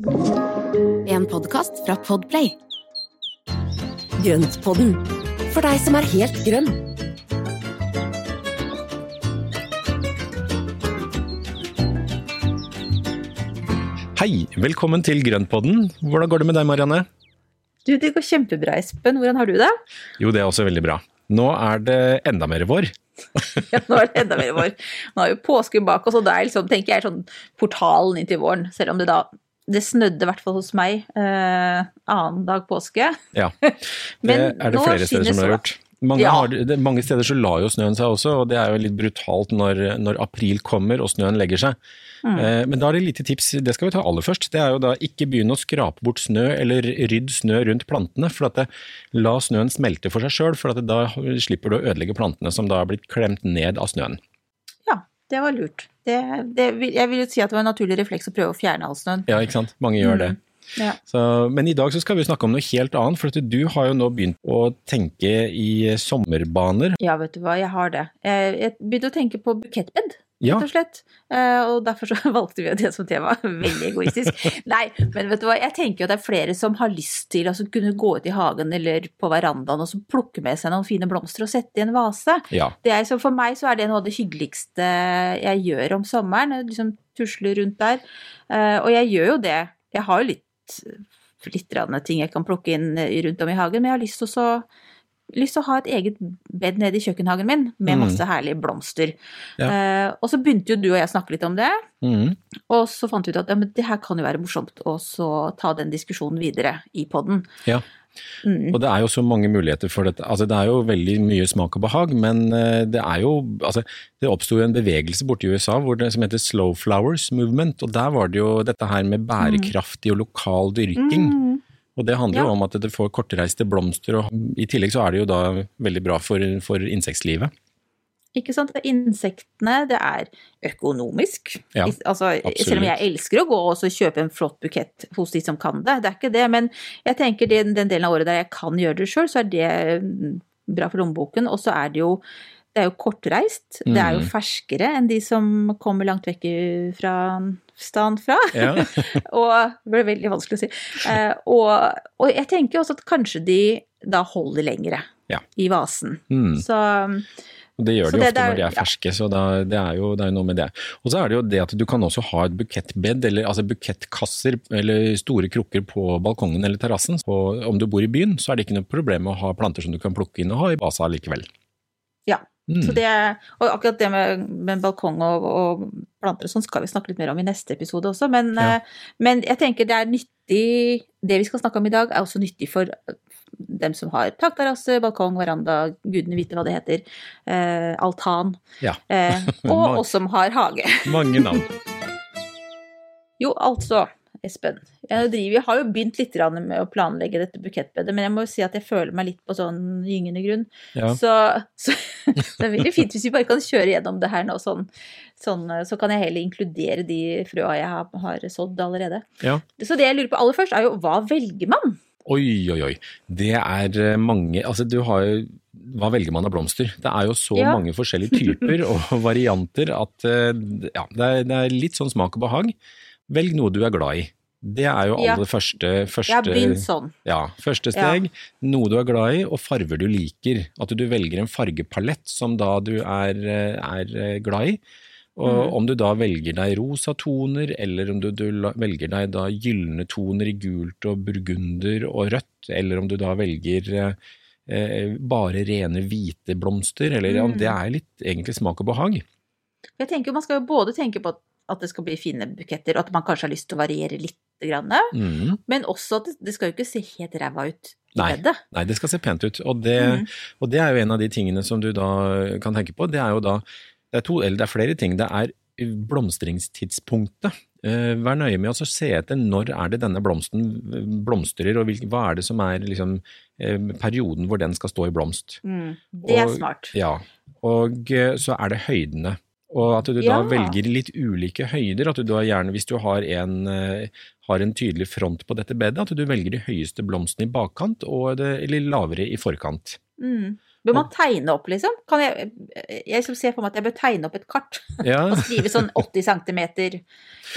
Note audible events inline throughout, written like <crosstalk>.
En podkast fra Podplay. Grøntpodden, for deg som er helt grønn. Hei, velkommen til Grøntpodden. Hvordan går det med deg, Marianne? Du, det går kjempebra, Espen. Hvordan har du det? Jo, det er også veldig bra. Nå er det enda mer vår. <laughs> Ja, nå er det enda mer vår. Nå har jo påsken bak oss, og det er liksom, tenker jeg, sånn portalen inn til våren. Selv om det da det snødde i hvert fall hos meg eh, annen dag påske. Ja, <laughs> det er det flere steder som har gjort. Mange, Ja. har, det, mange steder så la jo snøen seg også, og det er jo litt brutalt når, når april kommer og snøen legger seg. Mm. Eh, men da er det lite tips, det skal vi ta aller først. Det er jo da ikke begynne å skrape bort snø eller rydd snø rundt plantene. for at det, La snøen smelte for seg sjøl, for at det, da slipper du å ødelegge plantene som da har blitt klemt ned av snøen. Ja, det var lurt. Det, det, jeg vil jo si at det var en naturlig refleks å prøve å fjerne all snøen. Ja, ikke sant. Mange gjør det. Ja. Så, men i dag så skal vi snakke om noe helt annet, for du har jo nå begynt å tenke i sommerbaner. ja, vet du hva, jeg har det. Jeg begynte å tenke på bukettbed. Ja, rett og slett. Eh, og derfor så <laughs> valgte vi det som tema. <laughs> Veldig egoistisk. Nei, men vet du hva, jeg tenker jo at det er flere som har lyst til å altså, kunne gå ut i hagen eller på verandaen og så plukke med seg noen fine blomster og sette i en vase. ja. Det er, så for meg så er det noe av det hyggeligste jeg gjør om sommeren. Liksom tusle rundt der. Eh, og jeg gjør jo det. Jeg har jo litt, litt ting jeg kan plukke inn eh, rundt om i hagen, men jeg har lyst til å så lyst til å ha et eget bed nede i kjøkkenhagen min med Mm. masse herlige blomster. Ja. Eh, og så begynte jo du og jeg å snakke litt om det, mm. og så fant vi ut at ja, men det her kan jo være morsomt å så ta den diskusjonen videre i poden. ja. Mm. Og det er jo så mange muligheter for dette. Altså, det er jo veldig mye smak og behag, men eh, det er jo altså, Det oppsto en bevegelse borte i USA hvor det, som heter Slow Flowers Movement, og der var det jo dette her med bærekraftig og lokal dyrking. Mm. Og det handler jo om at det får kortreiste blomster, og i tillegg så er det jo da veldig bra for, for insektlivet. Ikke sant? Insektene, det er økonomisk. Ja, altså, selv om jeg elsker å gå og kjøpe en flott bukett hos de som kan det, det er ikke det. Men jeg tenker den, den delen av året der jeg kan gjøre det sjøl, så er det bra for lommeboken. Og så er det jo det er jo kortreist. Det er jo Mm. ferskere enn de som kommer langt vekk fra staden fra. Ja. <laughs> og det ble veldig vanskelig å si. Eh, og, og jeg tenker også at kanskje de da holder lengre Ja. i vasen. Mm. Så Og det gjør de det ofte er, når de er ferske, så da, det, er jo, det er noe med det. Og så er det jo det at du kan også ha et bukettbed, eller altså bukettkasser eller store krukker på balkongen eller terrassen. Og om du bor i byen, så er det ikke noe problem å ha planter som du kan plukke inn og ha i vasa likevel. Ja. Mm. Så det, og akkurat det med, med balkong og, og planter og sånn skal vi snakke litt mer om i neste episode også, men, Ja. eh, men jeg tenker det er nyttig Det vi skal snakke om i dag, er også nyttig for dem som har takterrasse, balkong, veranda, gudene vite hva det heter, eh, altan, Ja. eh, <laughs> og oss som har hage. Mange navn. Jo, altså, Espen. Jeg, driver, jeg har jo begynt litt med å planlegge dette bukettbedet, men jeg må jo si at jeg føler meg litt på sånn gyngende grunn. Ja. Så, så <laughs> det er veldig fint hvis vi bare kan kjøre gjennom det her nå sånn, sånn så kan jeg heller inkludere de frøa jeg har, har sådd allerede. Ja. Så det jeg lurer på aller først, er jo hva velger man? Oi, oi, oi. Det er eh, mange Altså, du har jo Hva velger man av blomster? Det er jo så Ja. mange forskjellige typer <laughs> og varianter at eh, ja, det er, det er litt sånn smak og behag. Velg noe du er glad i. Det er jo Ja. aller første, første begynt sånn. Ja, første steg. Noe du er glad i, og farger du liker. At du velger en fargepalett som da du er, eh, er eh, glad i. Og Mm. om du da velger deg rosa toner, eller om du, du velger deg da gylne toner i gult og burgunder og rødt, eller om du da velger eh, eh, bare rene hvite blomster, eller ja, Mm. det er litt egentlig smak og behag. Jeg tenker Man skal jo både tenke på at, at det skal bli fine buketter, og at man kanskje har lyst til å variere litt, grann, Mm. men også at det, skal jo ikke se helt ræva ut Nei. Nei, det skal se pent ut. Og det, Mm. og det er jo en av de tingene som du da kan tenke på. Det er jo da Det er, to, eller det er flere ting. Det er blomstringstidspunktet. Eh, Vær nøye med å se etter når er det denne blomsten blomstrer, og hva er det som er liksom, eh, perioden hvor den skal stå i blomst. Mm. Det er Og- smart. Ja, og eh, så er det høydene. Og at du da Ja. velger litt ulike høyder. At du da gjerne, hvis du har en, eh, har en tydelig front på dette bedet, at du velger de høyeste blomstene i bakkant og det, eller lavere i forkant. Mm. Bør man tegne opp, liksom? Kan jeg, jeg som ser for meg at jeg bør tegne opp et kart <laughs> Ja, og skrive sånn 80 cm.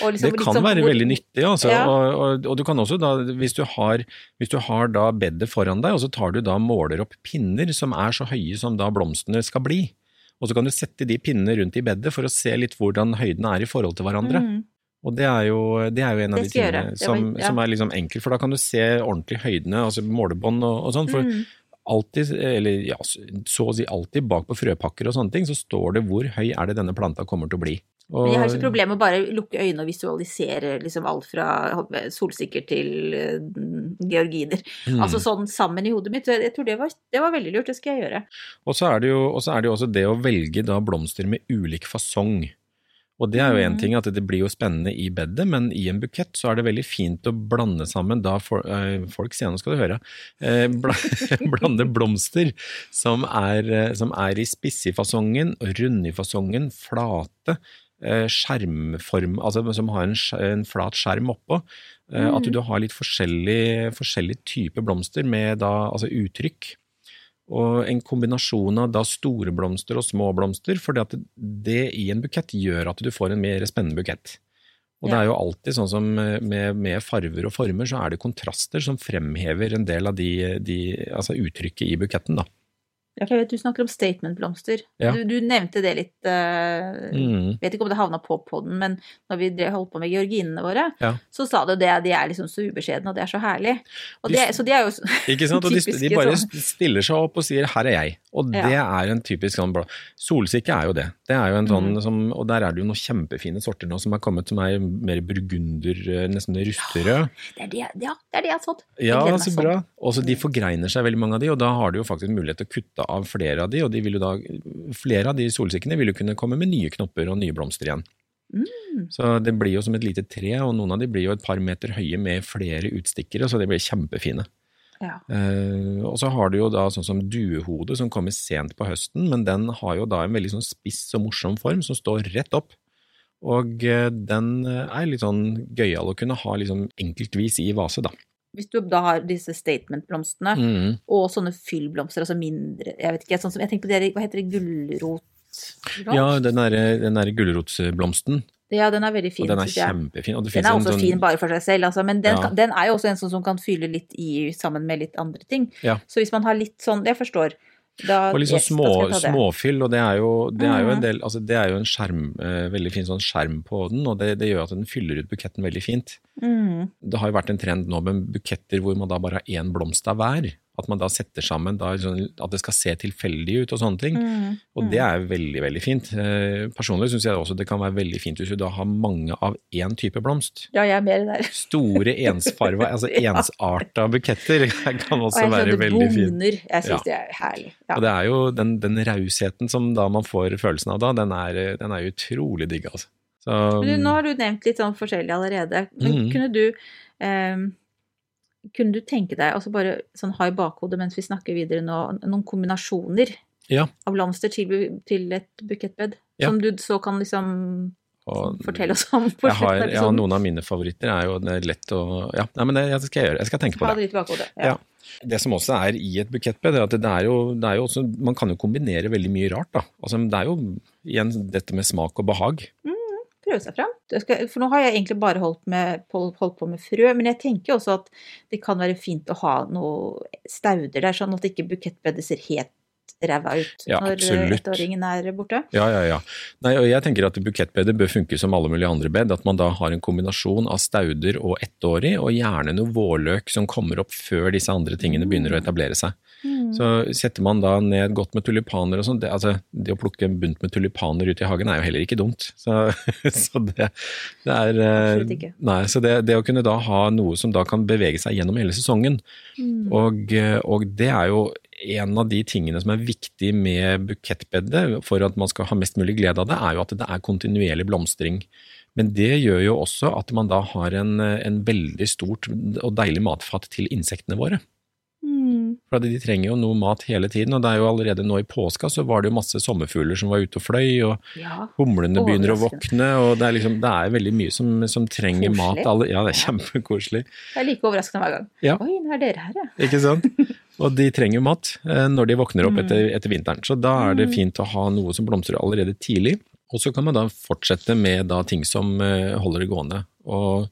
Liksom, det kan sånn være veldig nyttig, altså. Ja. Og, og, og du kan også da, hvis du har, hvis du har da bedet foran deg, og så tar du da måler opp pinner som er så høye som da blomstene skal bli. Og så kan du sette de pinnene rundt i bedet for å se litt hvordan høyden er i forhold til hverandre. Mm. Og det er, jo, det er jo en av de tingene. Som, var- ja. som er liksom enkel, for da kan du se ordentlig høydene, altså målebånd og, og sånn. For Mm. alltid, eller ja, så å si alltid bak på frøpakker og sånne ting, så står det hvor høy er det denne planta kommer til å bli. Og, Men jeg har ikke problemer med å bare lukke øynene og visualisere liksom alt fra solsikker til eh, georginer. Mm. Altså sånn sammen i hodet mitt. Jeg tror det var, det var veldig lurt, det skal jeg gjøre. Og så er det jo, er det jo også det å velge da blomster med ulik fasong. Og det er jo en Mhm. ting at det blir jo spennende i bedet, men i en bukett så er det veldig fint å blande sammen da for, eh, Folk sier nå skal du høre. Eh, <laughs> blande blomster som er, som er i spissifasongen, rundifasongen, flate, eh, skjermform, altså som har en, en flat skjerm oppå. Mm. At du, du har litt forskjellig, forskjellig type blomster med da, altså uttrykk. Og en kombinasjon av da store blomster og små blomster, for at det i en bukett gjør at du får en mer spennende bukett. Og det er jo alltid sånn som med, med farver og former, så er det kontraster som fremhever en del av de, de altså uttrykket i buketten, da. Ja, jeg vet du snakker om statement-blomster. Ja. Du, du nevnte det litt uh, Mm. Vet ikke om det havna på podden, men når vi holdt på med georginene våre, Ja. så sa du det at de er liksom så ubeskjedne, og det er så herlig. Og De- det, så de er jo <laughs> Ikke sant? Og de, de bare sånn. stiller seg opp og sier 'her er jeg'. Og det er en typisk sånn blå. Solsikke er jo det. Det er jo en sånn Mm. som, Og der er det jo noen kjempefine sorter nå som har kommet som er mer burgunder, eh, nesten rusterød. det er det, ja, det er det jeg har sådd. Ja, så sånn. bra. Og så de forgreiner seg veldig mange av de, og da har du jo faktisk mulighet til å kutte av flere av de, og de vil jo da, flere av de solsikkene vil jo kunne komme med nye knopper og nye blomster igjen. Mm. Så det blir jo som et lite tre, og noen av de blir jo et par meter høye med flere utstikkere, så de blir kjempefine. Ja. Uh, og så har du jo da sånn som duehode som kommer sent på høsten, men den har jo da en veldig sånn spiss og morsom form som står rett opp. Og uh, den er litt sånn gøyal å kunne ha liksom enkeltvis i vase, da. Hvis du da har disse statement-blomstene, Mm. og sånne fyllblomster, altså mindre Jeg vet ikke, sånn som, jeg tenker på det, hva heter det, gulrot? Ja, den derre gulrotsblomsten. Ja, den er veldig fin. Og den er kjempefin. Og det Den er også sånn- fin bare for seg selv, altså, men den, Ja. den er jo også en sånn som kan fylle litt i sammen med litt andre ting. Ja. Så hvis man har litt sånn Jeg forstår. Da, Og liksom yes, små, småfyll, og det er jo, det er jo en Mhm. del Altså, det er jo en skjerm, eh, veldig fin sånn skjerm på den, og det, det gjør at den fyller ut buketten veldig fint. Mm. Det har jo vært en trend nå med buketter hvor man da bare har én blomst av hver. At man da setter sammen da, sånn, at det skal se tilfeldig ut og sånne ting. Mm. Og det er veldig, veldig fint. Eh, personlig syns jeg også det kan være veldig fint hvis du da har mange av én type blomst. Ja, jeg er mer der. Store <laughs> ensfarva, altså Ja. ensarta buketter <laughs> kan også og være veldig fint. Og Jeg syns Ja. det er herlig. Ja. Og det er jo den, den rausheten som da man får følelsen av da, den er, den er utrolig digg, altså. Så, Men du, nå har du nevnt litt sånn forskjellig allerede. Men mm. kunne du ehm, Kunne du tenke deg, altså bare sånn ha i bakhodet mens vi snakker videre nå, noen kombinasjoner Ja. av blomster til, til et bukettbed? Ja. Som du så kan liksom og, oss om på jeg har, slutten av ja, episoden? noen av mine favoritter er jo det er lett å Ja, nei, men det, det skal jeg gjøre. Jeg skal tenke på Ha det. det litt bakhodet. Ja. Det som også er i et bukettbed, er at det er, jo, det er jo også Man kan jo kombinere veldig mye rart, da. Altså, det er jo igjen dette med smak og behag. Prøve seg fram. For nå har jeg egentlig bare holdt, med, holdt på med frø, men jeg tenker også at det kan være fint å ha noe stauder der, sånn at ikke bukettbedet ser helt ræva ut Ja, når eh, ettåringen er borte. Ja, ja, ja. Nei, og jeg tenker at bukettbedet bør funke som alle mulige andre bed. At man da har en kombinasjon av stauder og ettårig, og gjerne noe vårløk som kommer opp før disse andre tingene begynner å etablere seg. Mm. Så setter man da ned godt med tulipaner og sånn, det, altså, det å plukke en bunt med tulipaner ut i hagen er jo heller ikke dumt. Så, <laughs> så det, det er eh, Absolutt ikke. Nei, så det, det å kunne da ha noe som da kan bevege seg gjennom hele sesongen, Mm. og, eh, og det er jo en av de tingene som er viktig med bukettbedet for at man skal ha mest mulig glede av det, er jo at det er kontinuerlig blomstring. Men det gjør jo også at man da har en, en veldig stort og deilig matfat til insektene våre. Mm. For de trenger jo noe mat hele tiden, og det er jo allerede nå i påska så var det jo masse sommerfugler som var ute og fløy, og Ja. humlene begynner å våkne, og det er liksom, det er veldig mye som, som trenger Koselig. mat. Alle, ja, det er kjempekoselig. Det er like overraskende hver gang. Ja. Oi, nå er dere her, ja. Ikke sant? <laughs> Og de trenger jo mat eh, når de våkner opp etter, etter vinteren. Så da er det fint å ha noe som blomstrer allerede tidlig. Og så kan man da fortsette med da ting som eh, holder det gående. Og,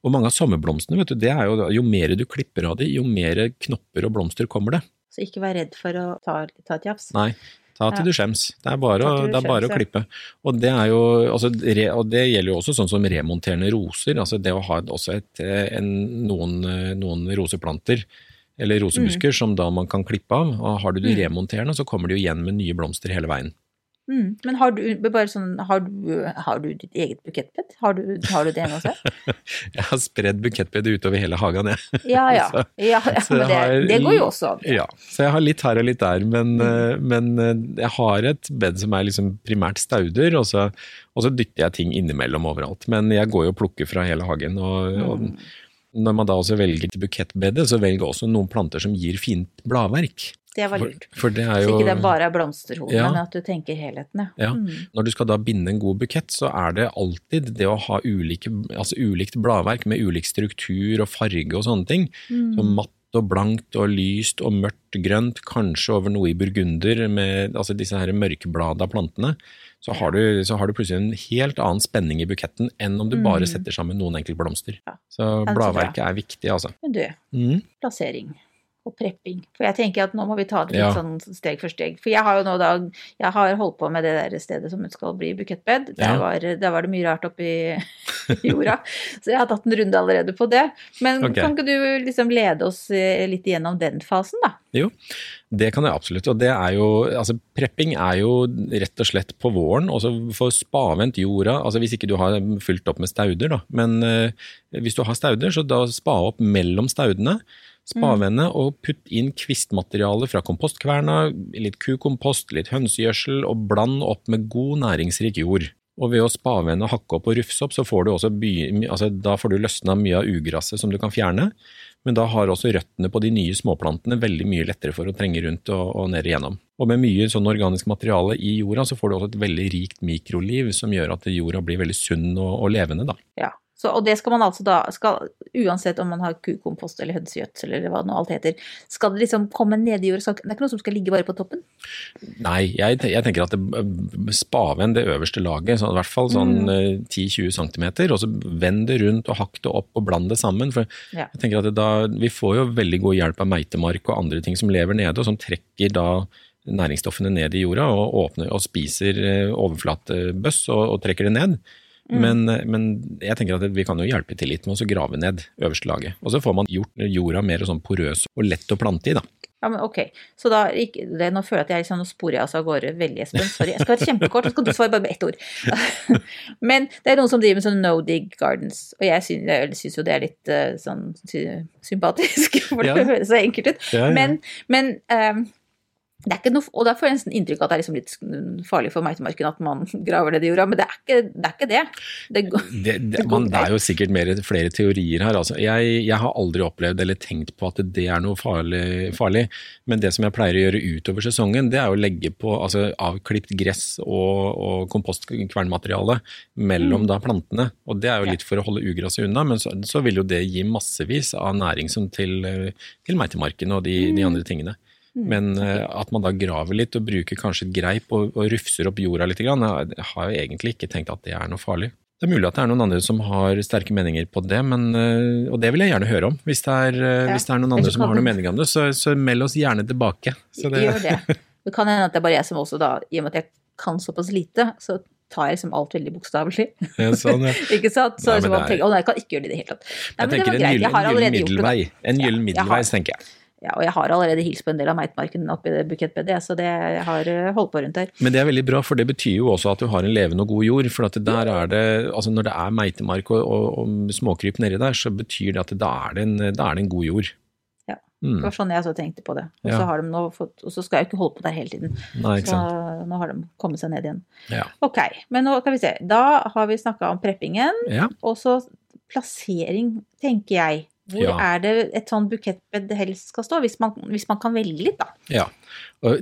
og mange av sommerblomstene, vet du, det er jo jo mer du klipper av de, jo mer knopper og blomster kommer det. Så ikke vær redd for å ta, ta et jafs. Nei, ta til du skjems. Det er bare, å, det er bare å klippe. Og det, er jo, altså, re, og det gjelder jo også sånn som remonterende roser. altså Det å ha et, også et, eh, en, noen, noen roseplanter eller rosebusker som da man kan klippe av. og Har du de Mm. remonterende, så kommer de jo igjen med nye blomster hele veien. Mm. Men har du, sånn, har, du, har du ditt eget bukettbed? Har du, har du det nå også? <laughs> Jeg har spredd bukettbedet utover hele hagen, jeg. Ja ja. <laughs> Så- ja, ja men det, har- det går jo også an. Ja, så jeg har litt her og litt der, men, Mm. eh, men eh, jeg har et bed som er liksom primært stauder, og så, og så dytter jeg ting innimellom overalt. Men jeg går jo og plukker fra hele hagen, og, Mm. Når man da også velger til bukettbedet, så velger også noen planter som gir fint bladverk. Det var lurt. for det er Så ikke det bare er blomsterhodene, Ja. men at du tenker helheten. Ja. Mm. Når du skal da binde en god bukett, så er det alltid det å ha ulike, altså ulikt bladverk med ulik struktur og farge og sånne ting. Mm. Så matt og blankt og lyst og mørkt grønt, kanskje over noe i burgunder med altså disse her mørkeblada plantene. Så har, du, så har du plutselig en helt annen spenning i buketten enn om du Mm. bare setter sammen noen enkeltblomster. Ja. Så bladverket er viktig, altså. Men du, Mm. plassering og prepping. For jeg tenker at nå må vi ta det litt Ja. sånn steg for steg. For jeg har jo nå da Jeg har holdt på med det der stedet som skal bli bukettbed. Der, Ja. var, der var det mye rart oppi jorda. Så jeg har tatt en runde allerede på det. Men okay. kan ikke du liksom lede oss eh, litt igjennom den fasen, da? Jo, det kan jeg absolutt. Og det er jo Altså, prepping er jo rett og slett på våren. Og så få spavendt jorda. Altså hvis ikke du har fylt opp med stauder, da. Men eh, hvis du har stauder, så da spa opp mellom staudene. Spavende og putt inn kvistmateriale fra kompostkverna, litt kukompost, litt hønsegjødsel, og bland opp med god næringsrik jord. Og ved å spavende, hakke opp og rufse opp, så får du også by, altså, da får du løsna mye av ugraset som du kan fjerne. Men da har også røttene på de nye småplantene veldig mye lettere for å trenge rundt og, og ned igjennom. Og med mye sånn organisk materiale i jorda, så får du også et veldig rikt mikroliv som gjør at jorda blir veldig sunn og, og levende, da. Ja. Så, og det skal man altså da skal, Uansett om man har kukompost eller hønsegjødsel eller hva nå alt heter, skal det liksom komme ned i jorda? Det er ikke noe som skal ligge bare på toppen? Nei, jeg, jeg tenker at spaven det øverste laget, så i hvert fall sånn mm. 10-20 cm, og så vend det rundt og hakk det opp og bland det sammen. For Ja. jeg tenker at det da, Vi får jo veldig god hjelp av meitemark og andre ting som lever nede, og som trekker da næringsstoffene ned i jorda og, åpner, og spiser eh, overflatebøss og, og trekker det ned. Men, men jeg tenker at vi kan jo hjelpe til litt med å grave ned øverste laget. Og så får man gjort jorda mer sånn porøs og lett å plante i, da. Ja, men ok. Så da, det, nå føler jeg at jeg liksom, nå sporer jeg altså av gårde veldig, Espen. Sorry. Jeg skal være kjempekort, så skal du svare bare med ett ord. <laughs> men det er noen som driver med sånn no dig gardens, og jeg syns, jo det er litt eh, sånn sy sympatisk, <laughs> for Ja. det høres så enkelt ut. Ja, ja. Men, men ehm, det er ikke noe, og da får jeg nesten inntrykk av at det er liksom litt farlig for meitemarken at man <laughs> graver ned i jorda, men det er ikke det. Er ikke det. det, går- Det, det, man, det er jo sikkert mer, flere teorier her. Altså. Jeg, jeg har aldri opplevd eller tenkt på at det er noe farlig, farlig. Men det som jeg pleier å gjøre utover sesongen, det er å legge på altså, avklipt gress og, og kompostkvernmateriale mellom da plantene. Og det er jo Mm. Litt for å holde ugraset unna, men så, så vil jo det gi massevis av næring som til, eh, til meitemarken og de, Mm. de andre tingene. Men eh, at man da graver litt og bruker kanskje et greip og, og rufser opp jorda litt, grann, jeg har jo egentlig ikke tenkt at det er noe farlig. Det er mulig at det er noen andre som har sterke meninger på det, men, eh, og det vil jeg gjerne høre om. Hvis det er, eh, Ja. hvis det er noen andre som har noen meninger om det, så, så meld oss gjerne tilbake. Så det, Gjør det. <laughs> Det kan hende at det er bare jeg som også da, i og med at jeg kan såpass lite, så tar jeg liksom alt veldig bokstavelig. sånn, ja. <laughs> Ikke sant? Så Nei, liksom er- tenker, å nei, jeg kan ikke gjøre det i det hele tatt. Nei, Jeg tenker en gyllen, jeg en gyllen middelvei. En Ja, middelveis, tenker jeg. Ja, og jeg har allerede hilst på en del av meitmarken oppi det bukettbedet, så det har eh, holdt på rundt her. Men det er veldig bra, for det betyr jo også at du har en levende og god jord. For at der er det, altså når det er meitemark og, og, og småkryp nedi der, så betyr det at da er det en, er det en god jord. Ja. Mm. Det var sånn jeg så tenkte på det. Og, Ja. så, har de fått, og så skal jeg jo ikke holde på der hele tiden. Nei, ikke Så nå har de kommet seg ned igjen. Ja. Ok, men nå kan vi se. Da har vi snakka om preppingen, ja. og så plassering, tenker jeg. Hvor Ja. er det et sånn bukettbed helst skal stå, hvis man, hvis man kan velge litt, da? Ja.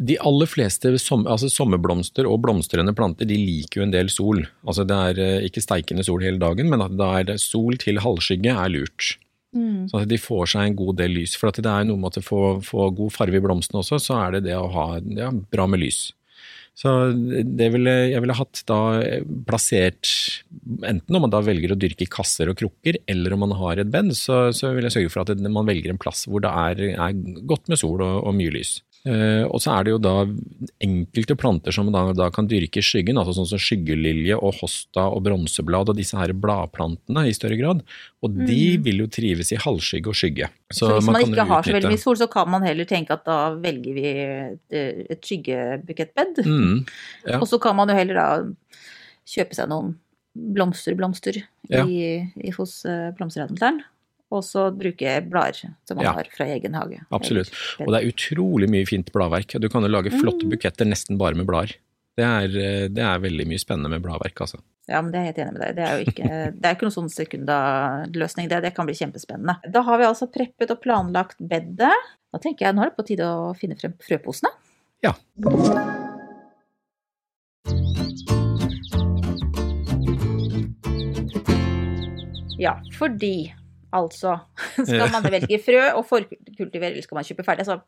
De aller fleste som, altså sommerblomster og blomstrende planter de liker jo en del sol. Altså Det er eh, ikke steikende sol hele dagen, men at det er sol til halvskygge er lurt. Mm. Sånn at de får seg en god del lys. For at det er noe med å få, få god farge i blomstene også, så er det det å ha ja, bra med lys. Så ville, jeg ville hatt da plassert, enten om man da velger å dyrke i kasser og krukker, eller om man har et bed, så, så vil jeg sørge for at man velger en plass hvor det er, er godt med sol og, og mye lys. Eh, og så er det jo da enkelte planter som da, da kan dyrke i skyggen, altså sånn som skyggelilje og hosta og bronseblad og disse her bladplantene i større grad. Og de vil jo trives i halvskygge og skygge. Så, hvis man, man ikke har så veldig mye sol, så kan man heller tenke at da velger vi et, et skyggebukettbed. Mm, ja. Og så kan man jo heller da kjøpe seg noen blomsterblomster Ja. i, i, hos uh, blomsterhandleren. Og så bruke blader som man Ja. har fra egen hage. Absolutt. Og det er utrolig mye fint bladverk. Du kan jo lage flotte Mm. buketter nesten bare med blader. Det er, det er veldig mye spennende med bladverk, altså. Ja, men det er jeg helt enig med deg. Det er jo ikke, det er ikke noen sånn sekundaløsning, det. Det kan bli kjempespennende. Da har vi altså preppet og planlagt bedet. Da tenker jeg nå er det på tide å finne frem frøposene. Ja. Ja, fordi altså <laughs> skal man velge frø og forkultivere, eller skal man kjøpe ferdig? Altså,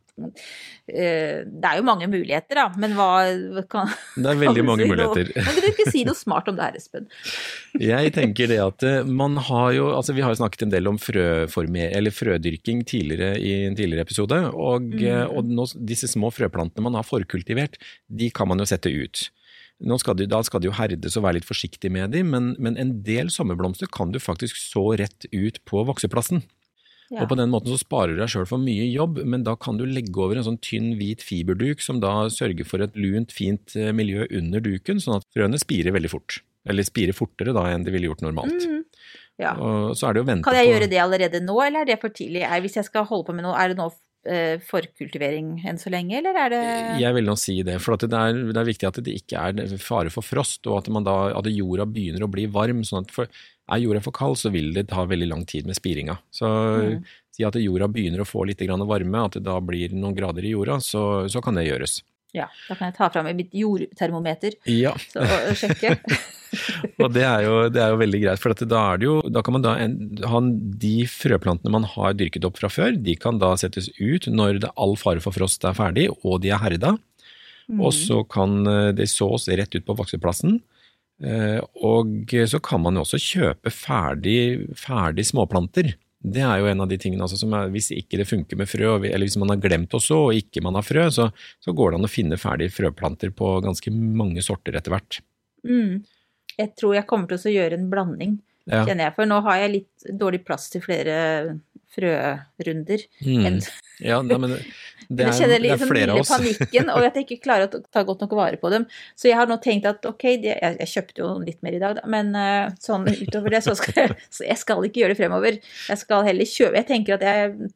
eh, det er jo mange muligheter, da, men hva kan Det er <laughs> veldig mange si noe- muligheter. Kan ikke du ikke si noe smart om det her, Espen? <laughs> Jeg tenker det at eh, man har jo Altså vi har jo snakket en del om frøformer, eller frødyrking tidligere i en tidligere episode. Og, mm. og nå, disse små frøplantene man har forkultivert, de kan man jo sette ut. Nå skal de, da skal de jo herdes og være litt forsiktig med dem, men, men en del sommerblomster kan du faktisk så rett ut på vokseplassen. Ja. Og på den måten så sparer du deg sjøl for mye jobb, men da kan du legge over en sånn tynn, hvit fiberduk som da sørger for et lunt, fint eh, miljø under duken, sånn at frøene spirer veldig fort. Eller spirer fortere da enn de ville gjort normalt. Mm. Ja. Er Kan jeg gjøre det allerede nå, eller er det for tidlig? Hvis jeg skal holde på med noe, er det nå forkultivering enn så lenge, eller er det Jeg vil nå si det, for at det, er, det er viktig at det ikke er fare for frost, og at, man da, at jorda begynner å bli varm. sånn at for, Er jorda for kald, så vil det ta veldig lang tid med spiringa. Så Mm. si at jorda begynner å få litt grann varme, at det da blir noen grader i jorda, så, så kan det gjøres. Ja, da kan jeg ta fram mitt jordtermometer Ja, <laughs> så, og sjekke. <laughs> og det er jo, det er jo veldig greit, for at da, er det jo, da kan man da en, han, de frøplantene man har dyrket opp fra før, de kan da settes ut når det all fare for frost er ferdig, og de er herda. Og så kan eh, det sås rett ut på vokseplassen. Eh, Og så kan man jo også kjøpe ferdig, ferdig småplanter. Det er jo en av de tingene altså, som er, hvis ikke det funker med frø, eller hvis man har glemt å så og ikke man har frø, så, så går det an å finne ferdige frøplanter på ganske mange sorter etter hvert. Mm. Jeg tror jeg kommer til å gjøre en blanding, Ja. kjenner jeg. For nå har jeg litt dårlig plass til flere frørunder. Mm. ja nei, men <laughs> det, det, er, kjenner det er liksom flere av oss. <laughs> panikken, og at jeg ikke klarer å ta godt nok vare på dem. Så jeg har nå tenkt at ok, jeg, jeg kjøpte jo litt mer i dag, da, men eh, sånn utover det så skal jeg, <laughs> så jeg skal ikke gjøre det fremover. Jeg skal heller kjøpe Jeg tenker at jeg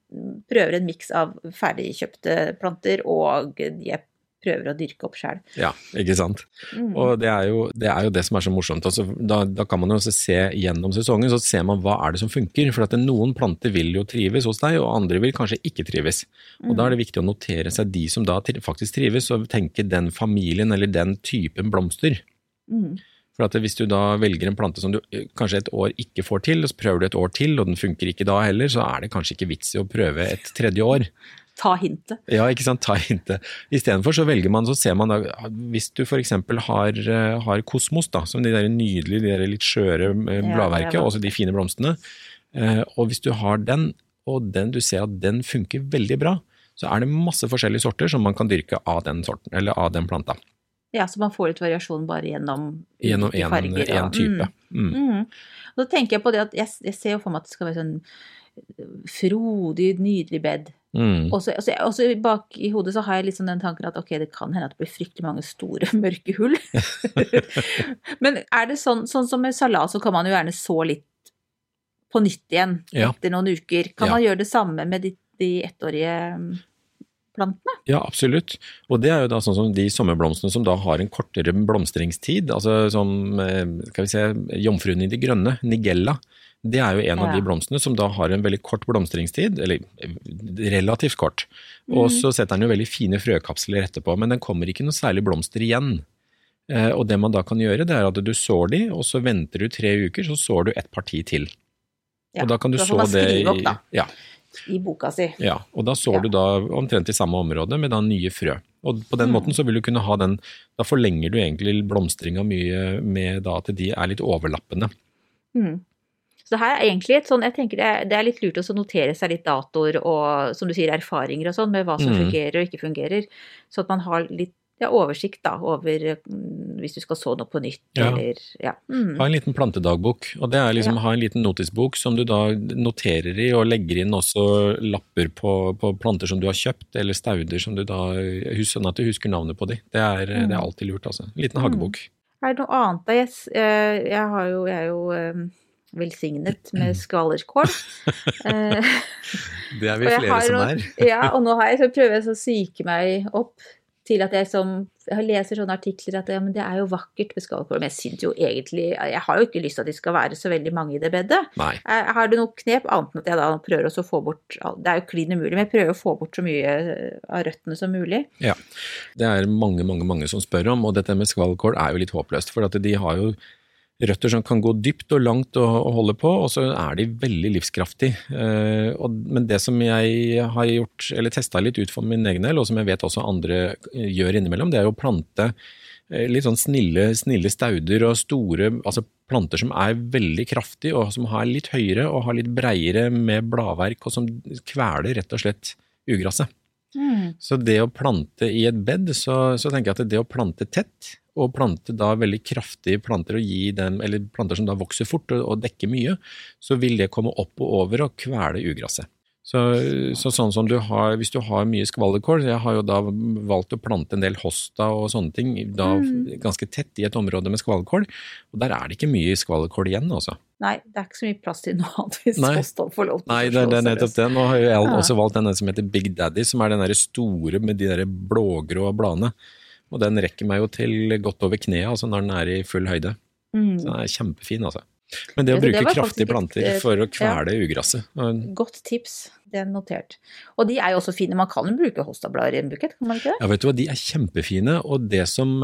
prøver en miks av ferdigkjøpte planter og de jeg prøver å dyrke opp sjøl. Ja, ikke sant. Mm. Og det er, jo, det er jo det som er så morsomt. Altså, da, da kan man jo også se gjennom sesongen, så ser man hva er det som funker. For at noen planter vil jo trives hos deg, og andre vil kanskje ikke trives. Og da er det viktig å notere seg de som da faktisk trives, og tenke den familien eller den typen blomster. Mm. For hvis du da velger en plante som du eh, kanskje et år ikke får til, og så prøver du et år til, og den funker ikke da heller, så er det kanskje ikke vits i å prøve et tredje år. Ta hintet. Ja, ikke sant, ta hintet. Istedenfor så velger man, så ser man da, hvis du for eksempel har, eh, har kosmos, da, som de der nydelige, de der litt skjøre eh, bladverket, ja. også de fine blomstene, eh, og hvis du har den, og den, du ser at den funker veldig bra, så er det masse forskjellige sorter som man kan dyrke av den sorten, eller av den planta. Ja, så man får litt variasjon bare gjennom Gjennom en, farger, Gjennom én type. Mm. Mm. Mm. Og da tenker jeg på det at jeg, jeg ser jo for meg at det skal være sånn frodig, nydelig bed. Mm. Og så bak i hodet så har jeg liksom den tanken at ok, det kan hende at det blir fryktelig mange store, <laughs> mørke hull. <laughs> Men er det sånn, sånn som med salat, så kan man jo gjerne så litt på nytt igjen Ja. etter noen uker. Kan Ja. man gjøre det samme med de, de ettårige mm, plantene? Ja, absolutt. Og det er jo da sånn som de sommerblomstene som da har en kortere blomstringstid, altså som eh, skal vi se, jomfruen i det grønne, nigella. Det er jo en av de blomstene som da har en veldig kort blomstringstid, eller eh, relativt kort. Og så setter den jo veldig fine frøkapsler etterpå, men den kommer ikke noe særlig blomster igjen. Eh, Og det man da kan gjøre, det er at du sår de, og så venter du tre uker, så sår du et parti til. Ja, og da kan du så det skrive opp, da. ja, i boka si. ja, og da sår Ja. du da omtrent i samme område med da nye frø. Og på den Mm. måten så vil du kunne ha den, da forlenger du egentlig blomstringa mye med da at de er litt overlappende. Mm. Så det her er egentlig et sånn, jeg tenker det er, det er litt lurt å notere seg litt datoer og som du sier erfaringer og sånn med hva som Mm. fungerer og ikke fungerer, så at man har litt ja, oversikt da over mm, hvis du skal så noe på nytt Ja. eller ja. Mm. Ha en liten plantedagbok, og det er liksom Ja. ha en liten notisbok som du da noterer i og legger inn også lapper på, på planter som du har kjøpt, eller stauder som du da sånn at du husker navnet på de. Det er, det er alltid lurt, altså. En liten Mm. hagebok. Er det noe annet da? Jeg, eh, jeg, har jo, jeg er jo eh, velsignet med skvallerkål. <laughs> Eh, Det er vi flere har er. <laughs> Ja, og nå har jeg, så prøver jeg så å psyke meg opp til at jeg som Jeg leser sånne artikler at ja, men det er jo vakkert med skvallerkål, men jeg syns jo egentlig Jeg har jo ikke lyst til at det skal være så veldig mange i det bedet. Nei. Jeg, har du noe knep annet enn at jeg da prøver å få bort Det er jo klin umulig, men jeg prøver å få bort så mye eh, av røttene som mulig. Ja. Det er mange, mange, mange som spør om, og dette med skvallerkål er jo litt håpløst. For at de har jo røtter som kan gå dypt og langt og, og holde på, og så er de veldig livskraftige. Eh, og, men det som jeg har gjort, eller testa litt ut for min egen del, og som jeg vet også andre eh, gjør innimellom, det er å plante eh, litt sånn snille, snille stauder og store altså planter som er veldig kraftige, og som har litt høyere og har litt breiere med bladverk, og som kveler rett og slett ugraset. Så det å plante i et bed, så, så tenker jeg at det å plante tett, og plante da veldig kraftige planter og gi dem, eller planter som da vokser fort og, og dekker mye, så vil det komme opp og over og kvele ugraset. Så, så sånn som du har, hvis du har mye skvallerkål, jeg har jo da valgt å plante en del hosta og sånne ting, da ganske tett i et område med skvallerkål, og der er det ikke mye skvallerkål igjen, altså. Nei, det er ikke så mye plass til noe annet hvis Nei. hosta får lov til Nei, det, er nettopp det. Nå har jeg Ja. også valgt denne som heter Big Daddy, som er den der store med de der blågrå bladene. Og den rekker meg jo til godt over kneet, altså når den er i full høyde. Mm. Så den er kjempefin, altså. Men det å bruke det kraftige planter for å kvele ja. ugresset Godt tips, det er notert. Og de er jo også fine, man kan jo bruke hostablader i en bukett, kan man ikke det? Ja, vet du hva, de er kjempefine, og det som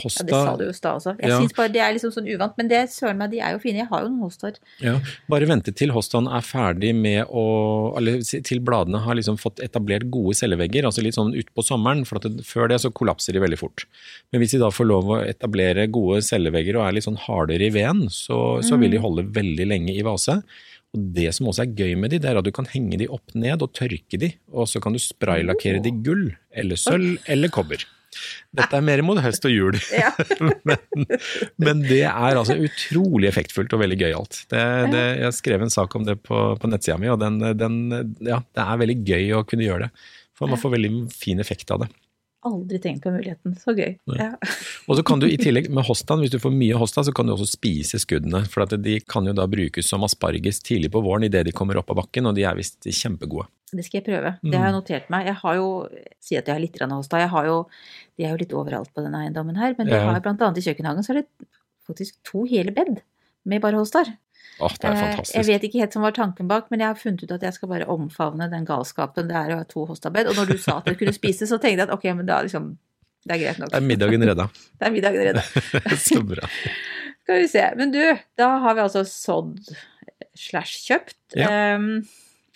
Hosta Ja, det sa du jo i stad også. Jeg Ja. synes bare det er liksom sånn uvant, men det søren meg, de er jo fine. Jeg har jo noen hostaer. Ja, bare vente til hostaen er ferdig med å Eller til bladene har liksom fått etablert gode cellevegger, altså litt sånn utpå sommeren, for at det, før det så kollapser de veldig fort. Men hvis de da får lov å etablere gode cellevegger og er litt sånn hardere i veden, så, så vil de holde veldig lenge i vase. Og det som også er gøy med de, det er at du kan henge de opp ned og tørke de, og så kan du spraylakkere de gull, eller sølv, eller kobber. Dette er mer mot høst og jul. <laughs> Ja. <laughs> men, men det er altså utrolig effektfullt og veldig gøyalt. Jeg skrev en sak om det på, på nettsida mi, og den, den, ja, det er veldig gøy å kunne gjøre det. For man får veldig fin effekt av det. Aldri tenkt på muligheten. Så gøy. Ja. <laughs> Og så kan du i tillegg med hostaen, hvis du får mye hosta, så kan du også spise skuddene. For de kan jo da brukes som asparges tidlig på våren idet de kommer opp av bakken, og de er visst kjempegode. Det skal jeg prøve. Det har jeg notert meg. Jeg har jo, si at jeg har litt hosta, jeg har jo, de er jo litt overalt på denne eiendommen her, men jeg har blant annet i kjøkkenhagen, så er det faktisk to hele bed med bare hostar. Åh, det er fantastisk. Jeg vet ikke helt som var tanken bak, men jeg har funnet ut at jeg skal bare omfavne den galskapen det er å ha to hostabed. Og når du sa at du kunne spise, så tenkte jeg at ok, men da liksom Det er greit nok. Det er middagen redda. <laughs> Det er middagen redda. <laughs> Så bra. Skal vi se. Men du, da har vi altså sådd slash kjøpt. Ja. Um,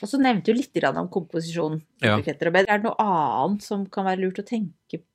og så nevnte du litt om komposisjon. Ja. Er det noe annet som kan være lurt å tenke på?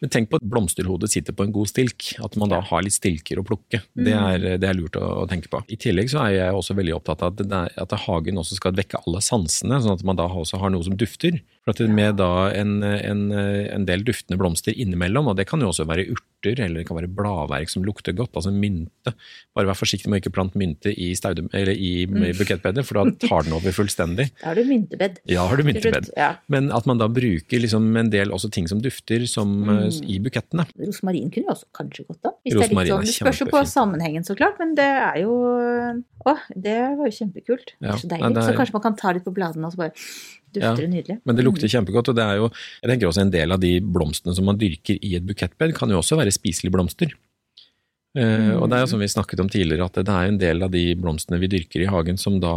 Men tenk på at blomsterhodet sitter på en god stilk. At man da har litt stilker å plukke. Det, Mm. er, det er lurt å, å tenke på. I tillegg så er jeg også veldig opptatt av at, det at hagen også skal vekke alle sansene, sånn at man da også har noe som dufter. For Med da en, en, en del duftende blomster innimellom, og det kan jo også være urter eller det kan være bladverk som lukter godt, altså mynte. Bare vær forsiktig med å ikke plante mynte i, staude, eller i Mm. bukettbedet, for da tar den over fullstendig. <laughs> Da har du myntebed. Ja, har du myntebed. Ja. Men at man da bruker liksom en del også ting som dufter som, eh, Mm. i bukettene. Rosmarin kunne jo også kanskje gått an. Hvis det, er litt sånn, det spørs jo på sammenhengen, så klart, men det er jo Å, det var jo kjempekult. Det er så deilig. det er- Så kanskje man kan ta litt på bladene og så bare Ja, dufter ja, nydelig. Men det Mm. lukter kjempegodt, og det er jo Jeg tenker også en del av de blomstene som man dyrker i et bukettbed, kan jo også være spiselige blomster. Mm. og det er jo som vi snakket om tidligere, at det er en del av de blomstene vi dyrker i hagen som da,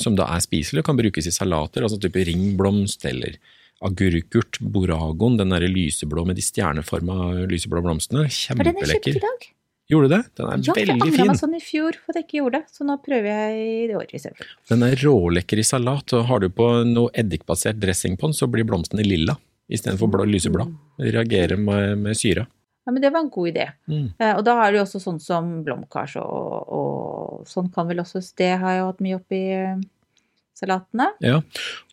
som da er spiselige og kan brukes i salater, altså type ringblomst eller agurkurt, boragon, den derre lyseblå med de stjerneforma lyseblå blomstene. Var den er kjøpt Kjempelekker. i dag? Gjorde du det? Den er Ja, jeg veldig angra fin. meg sånn i fjor for at jeg ikke gjorde det, så nå prøver jeg i år istedenfor. Den er rålekker i salat, og har du på noe eddikbasert dressing på den, så blir blomstene lilla istedenfor blå, lyseblå. Reagerer med, med syra. Ja, men det var en god idé. Mm. Eh, Og da er det jo også sånn som blomkars og, og sånn kan vel også Det har jeg hatt mye oppi eh, salatene. Ja,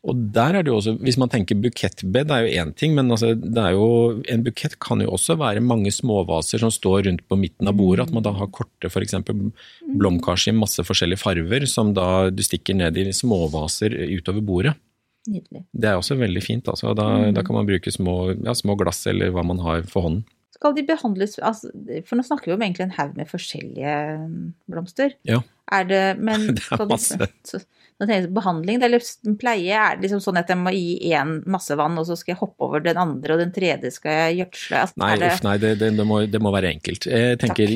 og der er det jo også, hvis man tenker bukettbed er jo én ting, men altså, det er jo, en bukett kan jo også være mange småvaser som står rundt på midten av bordet, at man da har korte f.eks. blomkars i masse forskjellige farver, som da du stikker ned i småvaser utover bordet. Nydelig. Det er også veldig fint, altså. Da, Mm. da kan man bruke små, ja, små glass eller hva man har for hånden. Skal de behandles altså, For nå snakker vi om egentlig en haug med forskjellige blomster. Ja. Er det Men <laughs> Det er de- masse. <laughs> så- Nå tenker jeg behandling, eller pleie. Er det liksom sånn at jeg må gi én masse vann, og så skal jeg hoppe over den andre, og den tredje skal jeg gjødsle? Altså, Nei, det, uff, nei det, det, det, må, det må være enkelt. Jeg tenker,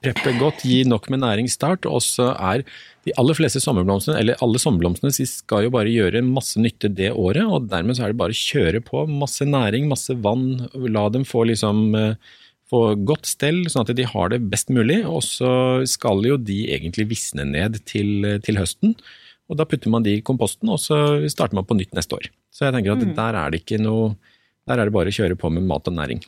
preppe godt, gi nok med næringsstart, og så er de aller fleste sommerblomstene, eller alle sommerblomstene, skal jo bare gjøre masse nytte det året, og dermed så er det bare å kjøre på. Masse næring, masse vann, la dem få liksom eh, få godt stell, sånn at de har det best mulig, og så skal jo de egentlig visne ned til, til høsten. Og da putter man de i komposten, og så starter man på nytt neste år. Så jeg tenker at Mm. der er det ikke noe Der er det bare å kjøre på med mat og næring.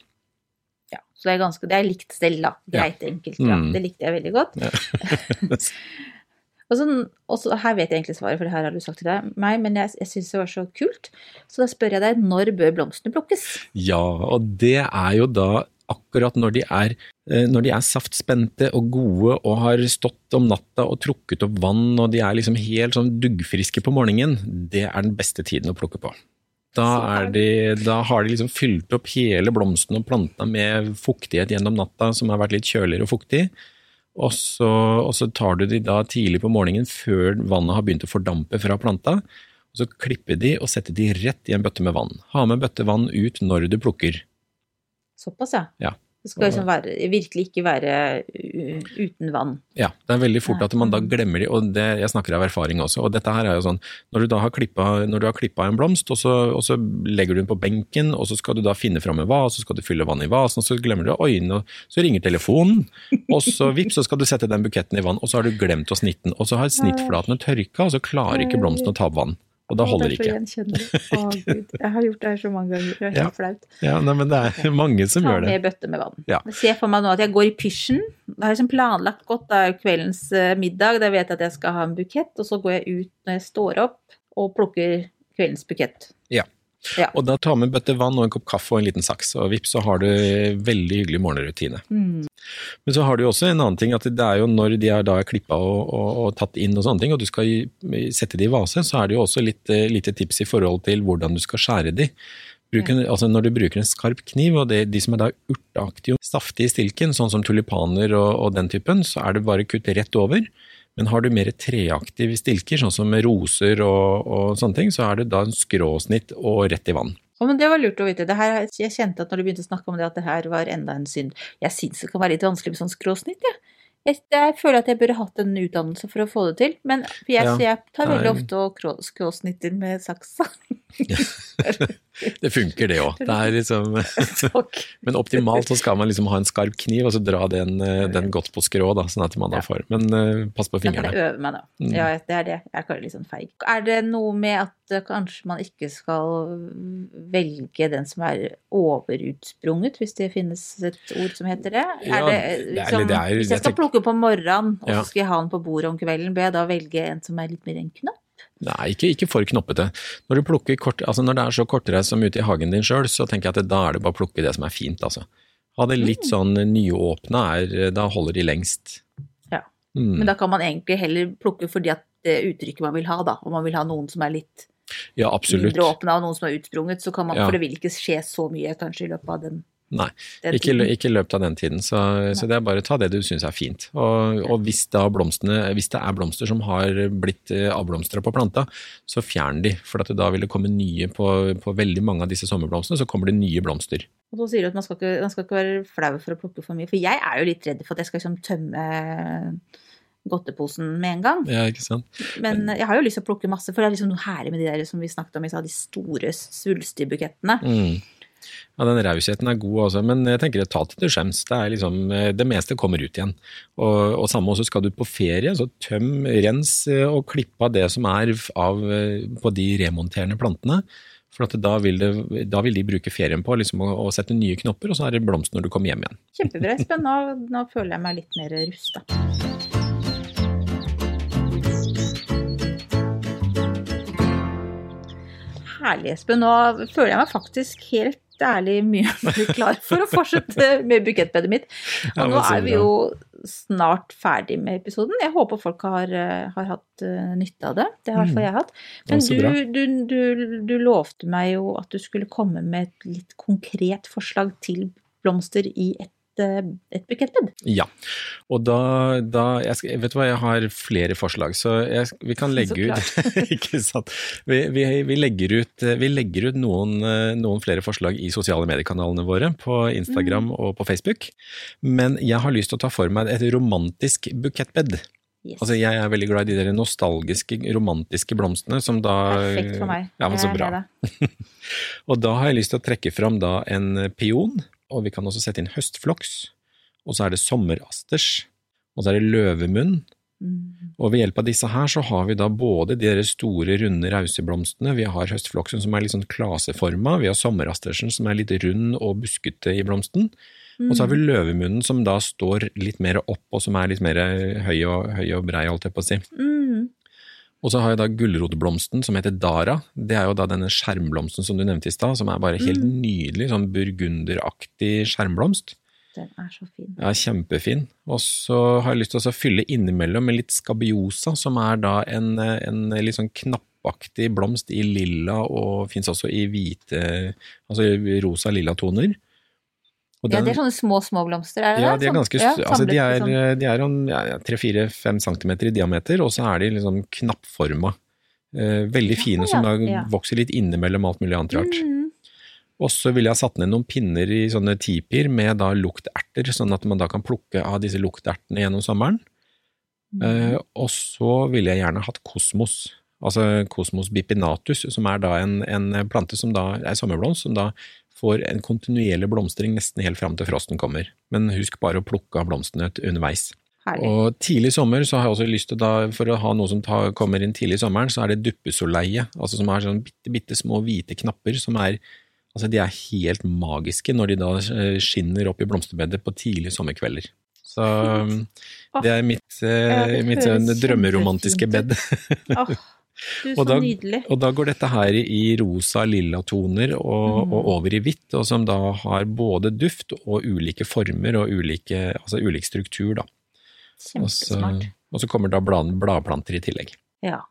ja, så det er ganske Det er likt stell, da. Greit, enkelt. Ja. Mm. Det likte jeg veldig godt. <laughs> Og så, og så, her vet jeg egentlig svaret, for det her har du sagt til deg, meg, men jeg, jeg syns det var så kult. Så da spør jeg deg, når bør blomstene plukkes? Ja, og det er jo da akkurat når de er, eh, når de er saftspente og gode og har stått om natta og trukket opp vann og de er liksom helt sånn duggfriske på morgenen, det er den beste tiden å plukke på. Da, er de, da har de liksom fylt opp hele blomsten og planta med fuktighet gjennom natta som har vært litt kjøligere og fuktig. Og så, og så tar du de da tidlig på morgenen før vannet har begynt å fordampe fra planta. Og så klipper de og setter de rett i en bøtte med vann. Ha med bøttevann ut når du plukker. Såpass, ja. Ja. Det skal liksom være, virkelig ikke være uten vann. Ja, det er veldig fort at man da glemmer de, og det, jeg snakker av erfaring også. Og dette her er jo sånn, når du da har klippa, en blomst, og så, og så legger du den på benken, og så skal du da finne fram en vas, så skal du fylle vann i vasen, og så glemmer du øynene, og så ringer telefonen, og så vips, så skal du sette den buketten i vann, og så har du glemt å snitte den, og så har snittflatene tørka, og så klarer ikke blomsten å ta opp vann. Og da holder det <laughs> ikke. Å, Gud. Jeg har gjort det her så mange ganger. Det er helt Ja. flaut. Ja, nei, men det er mange som Ta gjør det. Ta med bøtte med vann. Ja. Se for meg nå at jeg går i pysjen. Da har jeg liksom planlagt godt. Da kveldens eh, middag. Da vet jeg at jeg skal ha en bukett. Og så går jeg ut når jeg står opp og plukker kveldens bukett. Ja. Ja. Og da ta med bøtte vann og en kopp kaffe og en liten saks, og vips, så har du veldig hyggelig morgenrutine. Mm. Men så har du også en annen ting, at det er jo når de er da klippa og, og, og tatt inn og sånne ting, og du skal sette de i vase, så er det jo også litt eh, lite tips i forhold til hvordan du skal skjære de. En, altså når du bruker en skarp kniv, og det, de som er da urteaktige og saftige i stilken, sånn som tulipaner og, og den typen, så er det bare kutt rett over. Men har du mer treaktive stilker, sånn som roser og, og sånne ting, så er det da en skråsnitt og rett i vann. Oh, men det var lurt å vite. Det her, jeg kjente at når du begynte å snakke om det, at det her var enda en synd. Jeg syns det kan være litt vanskelig med sånn skråsnitt, jeg. Jeg, jeg føler at jeg burde hatt en utdannelse for å få det til. Men jeg, Ja. jeg tar veldig Nei. ofte og skråsnitter med saksa. <laughs> <laughs> Det funker det òg. Liksom <laughs> Men optimalt så skal man liksom ha en skarp kniv og så dra den, eh, den godt på skrå, da, sånn at man da får Men uh, pass på fingrene. jeg fingrene. øve meg da. Mm. Ja, det er det. Jeg er kanskje litt sånn feig. Er det noe med at eh, kanskje man ikke skal velge den som er overutsprunget, hvis det finnes et ord som heter det? Ja, er det, liksom, det er- hvis jeg skal plukke på morgenen, og så skal jeg ha den på bordet om kvelden, bør jeg da velge en som er litt mer en knapp? Nei, ikke, ikke for knoppete. Når du kort, altså når det er så kortreist som ute i hagen din sjøl, så tenker jeg at det, da er det bare å plukke det som er fint, altså. Ha det litt sånn nyåpna, er, da holder de lengst. Ja. Mm. Men da kan man egentlig heller plukke fordi at det uttrykket man vil ha, da. Om man vil ha noen som er litt Ja, mindre åpna og noen som er utsprunget, så kan man, Ja. for det vil ikke skje så mye kanskje i løpet av den, Nei, ikke, i løpet av den tiden. Så, så det er bare ta det du syns er fint. Og, og hvis, da hvis det er blomster som har blitt eh, avblomstra på planta, så fjern de. For da vil det komme nye på, på veldig mange av disse sommerblomstene, så kommer det nye blomster. Og så sier du at man skal, ikke, man skal ikke være flau for å plukke for mye. For jeg er jo litt redd for at jeg skal liksom tømme godteposen med en gang. Ja, ikke sant? Men jeg har jo lyst til å plukke masse, for det er liksom noe herlig med de der som vi snakket om i stad, de store svulstige bukettene. Mm. Ja, den rausheten er god, også, men jeg tenker ta til du skjems. Det, liksom, eh, det meste kommer ut igjen. Og, og samme også skal du på ferie, så tøm, rens eh, og klipp av det som er av, eh, på de remonterende plantene. For da vil, det, da, vil de bruke ferien på liksom, å, å, sette nye knopper, og så er det blomst når du kommer hjem igjen. Kjempebra, Espen. Nå, nå føler jeg meg litt mer rusta. Herlig, Espen. Nå føler jeg meg faktisk helt ærlig mye klar for å fortsette med bukettbedet mitt. Og nå er vi jo snart ferdig med episoden. Jeg håper folk har, har hatt uh, nytte av det. Det har i hvert fall mm. jeg hatt. Men du, du, du, du, lovte meg jo at du skulle komme med et litt konkret forslag til blomster i et Eh, et bukettbed. Ja, og da, da jeg, Vet du hva, jeg har flere forslag, så jeg, vi kan <laughs> legge ut <laughs> Ikke sant. Vi, vi, vi, legger ut, vi legger ut noen, noen, flere forslag i sosiale mediekanalene våre, på Instagram mm. og på Facebook. Men jeg har lyst til å ta for meg et romantisk bukettbed. Yes. Altså, jeg er veldig glad i de der nostalgiske, romantiske blomstene som da Perfekt for meg. Ja, men så bra. <laughs> og da har jeg lyst til å trekke fram da en pion og vi kan også sette inn høstfloks. Og så er det sommerasters. Og så er det løvemunn. Mm. Og ved hjelp av disse her så har vi da både de store, runde rauseblomstene, vi har høstfloksen som er litt sånn klaseforma, vi har sommerastersen som er litt rund og buskete i blomsten. Mm. Og så har vi mm. løvemunnen som da står litt mer opp, og som er litt mer høy og, høy og brei, holdt jeg på å si. Mm. Og så har jeg da gulrotblomsten som heter Dara. Det er jo da denne skjermblomsten som du nevnte i stad, som er bare helt mm. nydelig, sånn burgunderaktig skjermblomst. Den er så fin. Ja, kjempefin. Og så har jeg lyst til å fylle innimellom med litt skabiosa, som er da en, en litt sånn knappaktig blomst i lilla, og fins også i hvite, altså rosa-lilla toner. Den, ja, det er sånne små, små blomster, er det ja, det? De er ganske, ja, altså de er, de er om tre-fire-fem centimeter i diameter, og så er de liksom knappforma. Eh, veldig fine, som da vokser litt innimellom alt mulig annet rart. Mm. Og så ville jeg ha satt ned noen pinner i sånne tipier med da lukterter, sånn at man da kan plukke av disse luktertene gjennom sommeren. Mm. Eh, og så ville jeg gjerne hatt kosmos, altså kosmos bipinatus, som er da en, en plante som da er sommerblomst, som da får en kontinuerlig blomstring nesten helt fram til frosten kommer. Men husk bare å plukke av blomstene underveis. Herlig. Og tidlig sommer så har jeg også lyst til da, for å ha noe som tar, kommer inn tidlig i sommeren, så er det duppesoleie. Altså som er sånn bitte, bitte små hvite knapper som er Altså de er helt magiske når de da eh, skinner opp i blomsterbedet på tidlige sommerkvelder. Så det er mitt, ja, det mitt sånn drømmeromantiske bed. oh, Du, og, da, og da går dette her i rosa-lilla toner og, mm. og, over i hvitt, og som da har både duft og ulike former og ulike, altså ulik struktur. da. Kjempesmart. Og så, og så kommer da bladplanter i tillegg. Ja.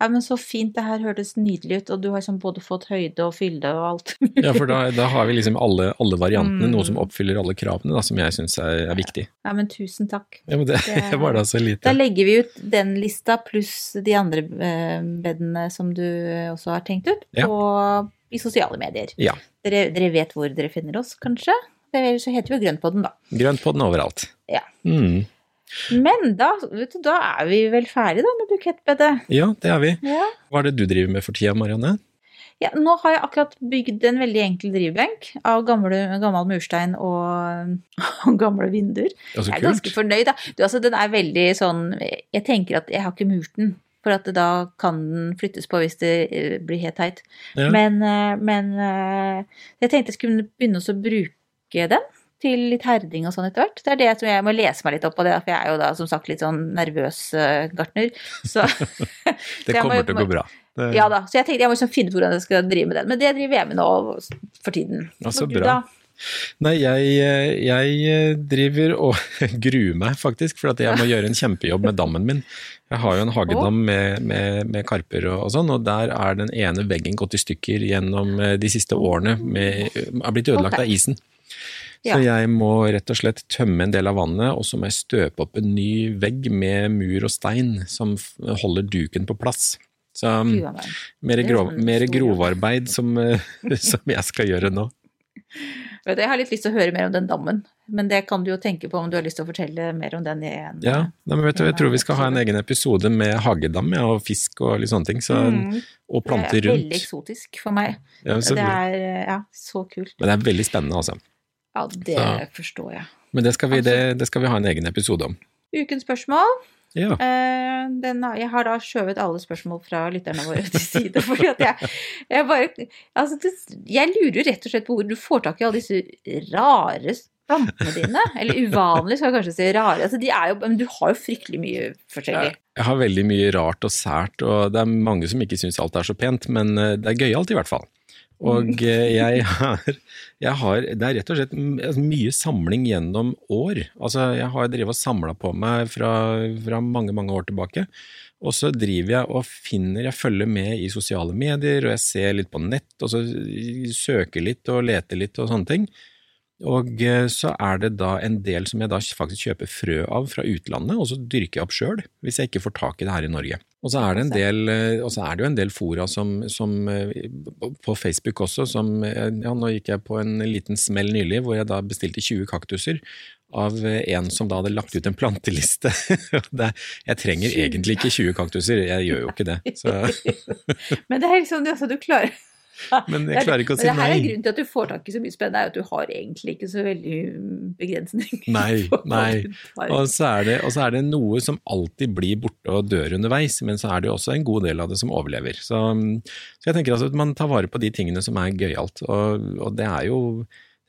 Ja, men Så fint, det her hørtes nydelig ut, og du har liksom både fått høyde og fylde og alt <laughs> ja, for da, da, har vi liksom alle, alle variantene, mm. noe som oppfyller alle kravene, da, som jeg syns er, er, viktig. Ja, men tusen takk. Ja, men det, det <laughs> var da så lite. Da legger vi ut den lista pluss de andre eh, bedene som du også har tenkt ut, på, ja. i sosiale medier. Ja. Dere, dere, vet hvor dere finner oss, kanskje? Det, så heter vi Grøntpodden, da. Grøntpodden overalt. Ja. Mm. Men da, du, da, er vi vel ferdige da med bukettbedet? Ja, det er vi. Ja. Hva er det du driver med for tida, Marianne? Ja, nå har jeg akkurat bygd en veldig enkel drivbenk av gamle, gammel murstein og, <laughs> og gamle vinduer. Ja, jeg er ganske fornøyd, da. Du, altså, den er veldig sånn Jeg tenker at jeg har ikke murt den. For at da kan den flyttes på hvis det eh, blir helt teit. Ja. Men, eh, men, eh, jeg tenkte jeg skulle begynne å bruke den til litt herding og sånn etter hvert. Det er det jeg tror jeg må lese meg litt opp på det, for jeg er jo da som sagt litt sånn nervøs uh, gartner. Så, <laughs> det kommer til å gå bra. Det... Ja da, så jeg tenkte jeg må liksom finne ut hvordan jeg skal drive med den. Men det driver jeg med nå for tiden. Ja, så bra. Nei, jeg, jeg, driver og <laughs> gruer meg faktisk, for at jeg må gjøre en kjempejobb med dammen min. Jeg har jo en hagedam med, med, med karper og, og, sånn, og der er den ene veggen gått i stykker gjennom eh, de siste årene. Med, er blitt ødelagt okay. av isen. Ja. Så jeg må rett og slett tømme en del av vannet, og så må jeg støpe opp en ny vegg med mur og stein som holder duken på plass. Så mer, grov, mer grovarbeid som, <laughs> som, jeg skal gjøre nå. Jeg har litt lyst til å høre mer om den dammen, men det kan du jo tenke på om du har lyst til å fortelle mer om den i en Ja, men vet du, jeg tror vi skal ha en egen episode med hagedam ja, og fisk og litt sånne ting. Så, Mm, og planter Det er veldig eksotisk for meg. Ja, Det er ja, så kult. men det er veldig spennende, altså. Ja, det Så- forstår jeg. Men det skal, vi, det, det skal vi ha en egen episode om. Ukens spørsmål. Ja. Uh, den, jeg har da skjøvet alle spørsmål fra lytterne våre til side. <laughs> fordi at jeg, jeg bare altså det, Jeg lurer rett og slett på hvor du får tak i alle disse rare plantene dine. Eller uvanlige, skal jeg kanskje si. Rare. Altså, de jo, men du har jo fryktelig mye forskjellig. Jeg har veldig mye rart og sært, og det er mange som ikke syns alt er så pent, men eh, det er gøyalt i hvert fall. Og eh, jeg har, jeg har Det er rett og slett altså, mye samling gjennom år. Altså, jeg har drevet og samla på meg fra, fra mange, mange år tilbake. Og så driver jeg og finner Jeg følger med i sosiale medier, og jeg ser litt på nett, og så søker litt og leter litt og sånne ting. Og eh, så er det da en del som jeg da faktisk kjøper frø av fra utlandet, og så dyrker jeg opp sjøl, hvis jeg ikke får tak i det her i Norge. Og så er det en del, eh, så er det jo en del fora som, som eh, på Facebook også, som Ja, nå gikk jeg på en liten smell nylig hvor jeg da bestilte 20 kaktuser av en som da hadde lagt ut en planteliste. <laughs> jeg trenger egentlig ikke 20 kaktuser, jeg gjør jo ikke det. Så, <laughs> Men det er liksom det, altså, du klarer men jeg er- klarer ikke å si nei. det her er grunnen til at du får tak i så mye spennende, er at du har egentlig ikke så veldig begrensninger. <laughs> Nei, nei. Og så, det, og så er det noe som alltid blir borte og dør underveis, men så er det jo også en god del av det som overlever. Så, så jeg tenker altså at man tar vare på de tingene som er gøyalt, og, og det er jo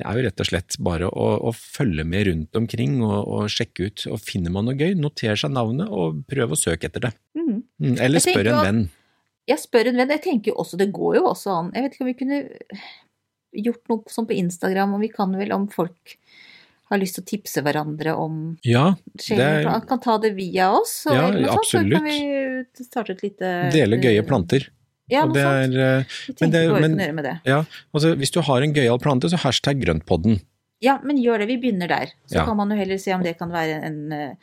det er jo rett og slett bare å, å følge med rundt omkring og, og sjekke ut. og Finner man noe gøy, noter seg navnet og prøv å søke etter det. Mhm. Mm, Eller spør en venn. Jeg spør en venn, jeg tenker jo også, det går jo også an Jeg vet ikke om vi kunne gjort noe sånn på Instagram, og vi kan vel om folk har lyst til å tipse hverandre om Ja, skjegg, Er... kan ta det via oss. og- Ja, sånt, absolutt. Så kan vi starte et lite dele gøye planter. Ja, noe er, sånt. eh, Vi tenker det- på å gjøre med det. ja, altså Hvis du har en gøyal plante, så hashtag grøntpodden. Ja, men gjør det. Vi begynner der. Så Ja. kan man jo heller se om det kan være en, eh,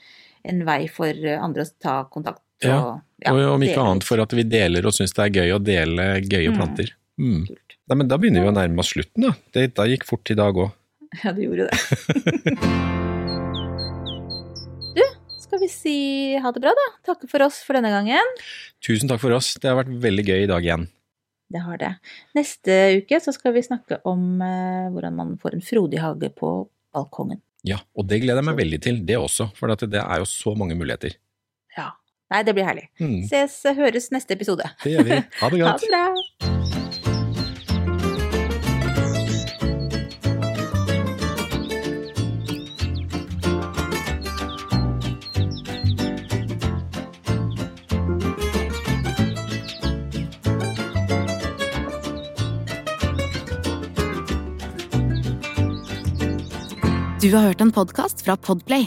en vei for andre å ta kontakt. Og, ja, og om ikke annet for at vi deler og syns det er gøy å dele gøye Mm. planter. Mm. Nei, men da begynner vi å nærme oss slutten, da. Det, da gikk fort i dag òg. <laughs> Ja, det gjorde det. <laughs> du, skal vi si ha det bra, da? Takke for oss for denne gangen. Tusen takk for oss. Det har vært veldig gøy i dag igjen. Det har det. Neste uke så skal vi snakke om eh, hvordan man får en frodig hage på balkongen. Ja, og det gleder jeg meg veldig til, det også. For det er jo så mange muligheter. Nei, det blir herlig. Mm, Ses, høres neste episode. det gjør vi. Ha det godt. <laughs> Ha det bra. Du har hørt en podkast fra Podplay.